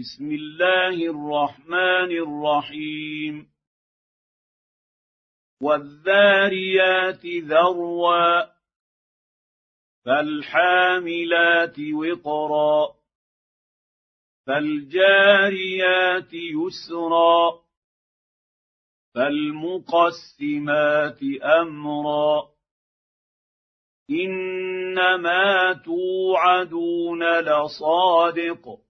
بسم الله الرحمن الرحيم. والذاريات ذروا فالحاملات وقرا فالجاريات يسرا فالمقسمات أمرا. إنما توعدون لصادق.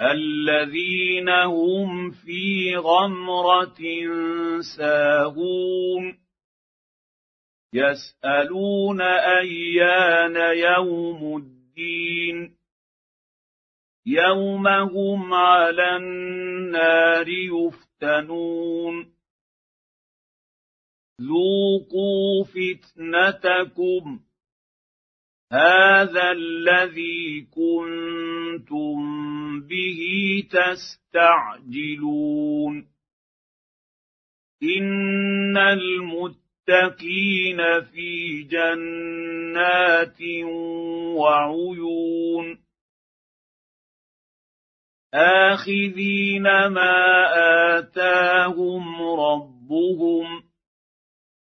الذين هم في غمرة ساهون. يسألون أيان يوم الدين. يوم هم على النار يفتنون. ذوقوا فتنتكم. هذا الذي كنتم به تستعجلون. إن المتقين في جنات وعيون. آخذين ما آتاهم ربهم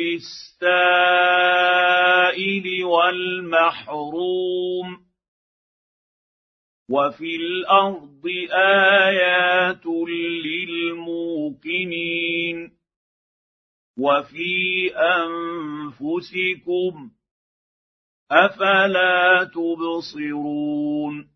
للسائل والمحروم وفي الأرض آيات للموقنين وفي أنفسكم أفلا تبصرون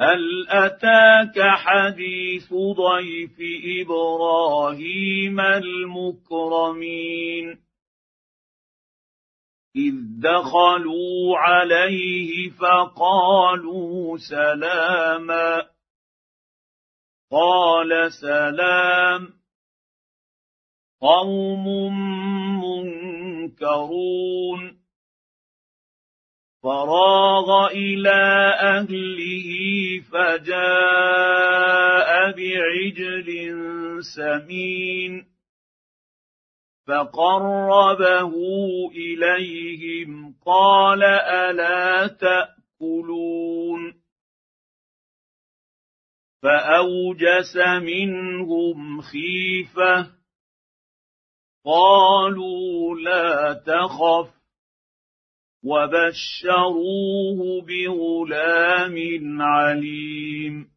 هل أتاك حديث ضيف إبراهيم المكرمين؟ إذ دخلوا عليه فقالوا سلاما. قال سلام. قوم منكرون. فراغ إلى أهله فجاء بعجل سمين فقربه إليهم قال ألا تأكلون فأوجس منهم خيفة قالوا لا تخف وبشروه بغلام عليم.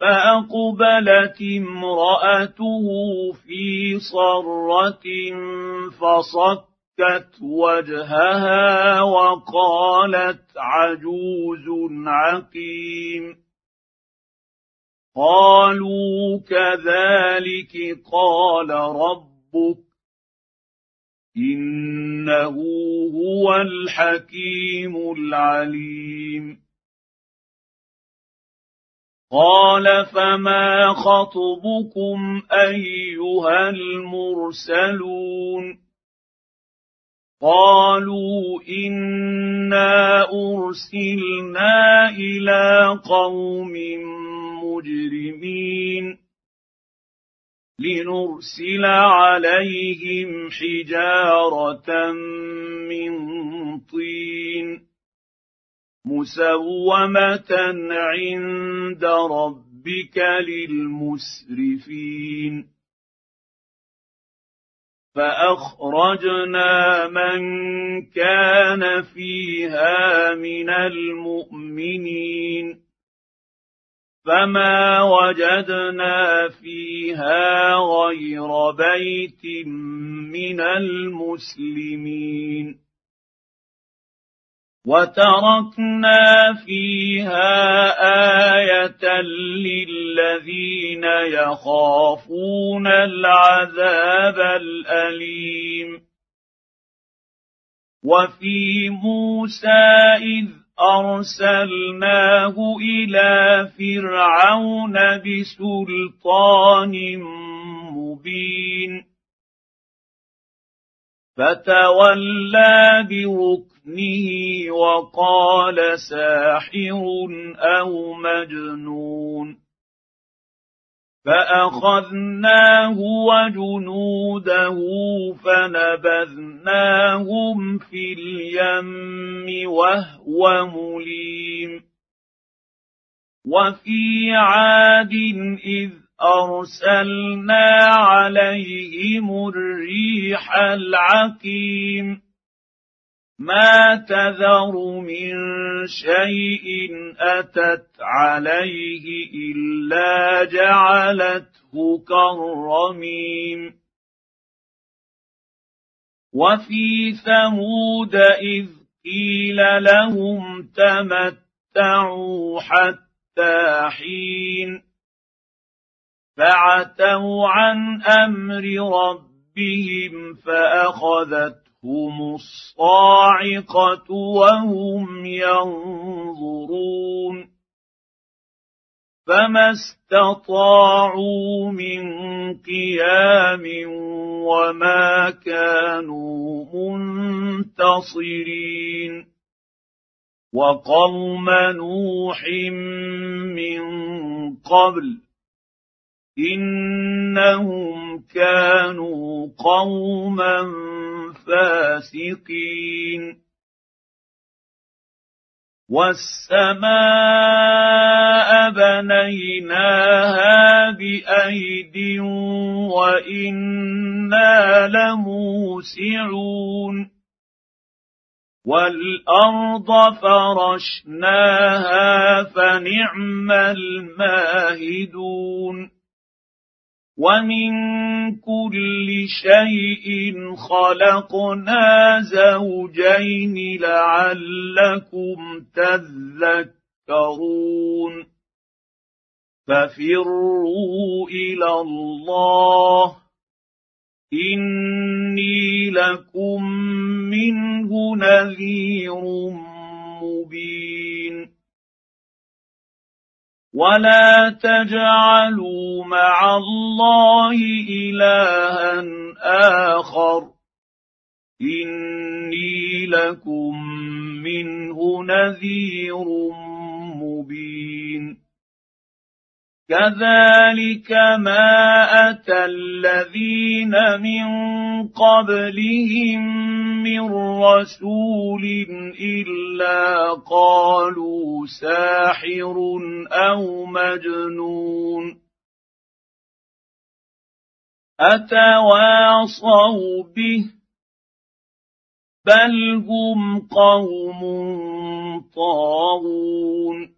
فأقبلت امرأته في صرة فصكت وجهها وقالت عجوز عقيم. قالوا كذلك قال ربك. إنه هو الحكيم العليم. قال فما خطبكم أيها المرسلون؟ قالوا إنا أرسلنا إلى قوم لنرسل عليهم حجاره من طين مسومه عند ربك للمسرفين فاخرجنا من كان فيها من المؤمنين فما وجدنا فيها غير بيت من المسلمين وتركنا فيها إيه للذين يخافون العذاب الاليم وفي موسى اذ أرسلناه إلى فرعون بسلطان مبين. فتولى بركنه وقال ساحر أو مجنون. فأخذناه وجنوده فنبذناهم في اليم وهو مليم. وفي عاد إذ أرسلنا عليهم الريح العقيم. ما تذر من شيء أتت عليه إلا جعلته كالرميم. وفي ثمود إذ قيل لهم تمتعوا حتى حين. فعتوا عن أمر ربهم فاخذتهم الصاعقه وهم ينظرون فما استطاعوا من قيام وما كانوا منتصرين وقوم نوح من قبل انهم كانوا قوما فاسقين والسماء بنيناها بايد وأنا لموسعون والارض فرشناها فنعم الماهدون ومن كل شيء خلقنا زوجين لعلكم تذكرون ففروا إلى الله اني لكم منه نذير مبين ولا تجعلوا مع الله الها اخر اني لكم منه نذير مبين كذلك ما اتى الذين من قبلهم من رسول الا قالوا ساحر أو مجنون اتواصوا به بل هم قوم طاغون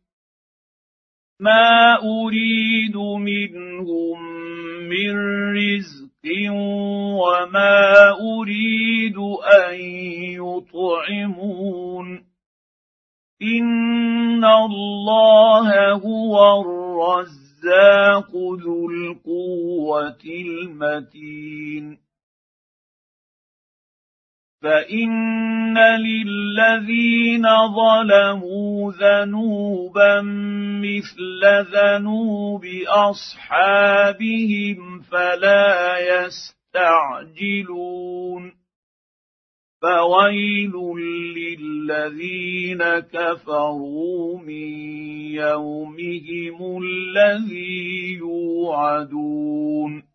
ما اريد منهم من رزق وما اريد ان يطعمون ان الله هو الرزاق ذو القوه المتين فان للذين ظلموا ذنوبا مثل ذنوب اصحابهم فلا يستعجلون فويل للذين كفروا من يومهم الذي يوعدون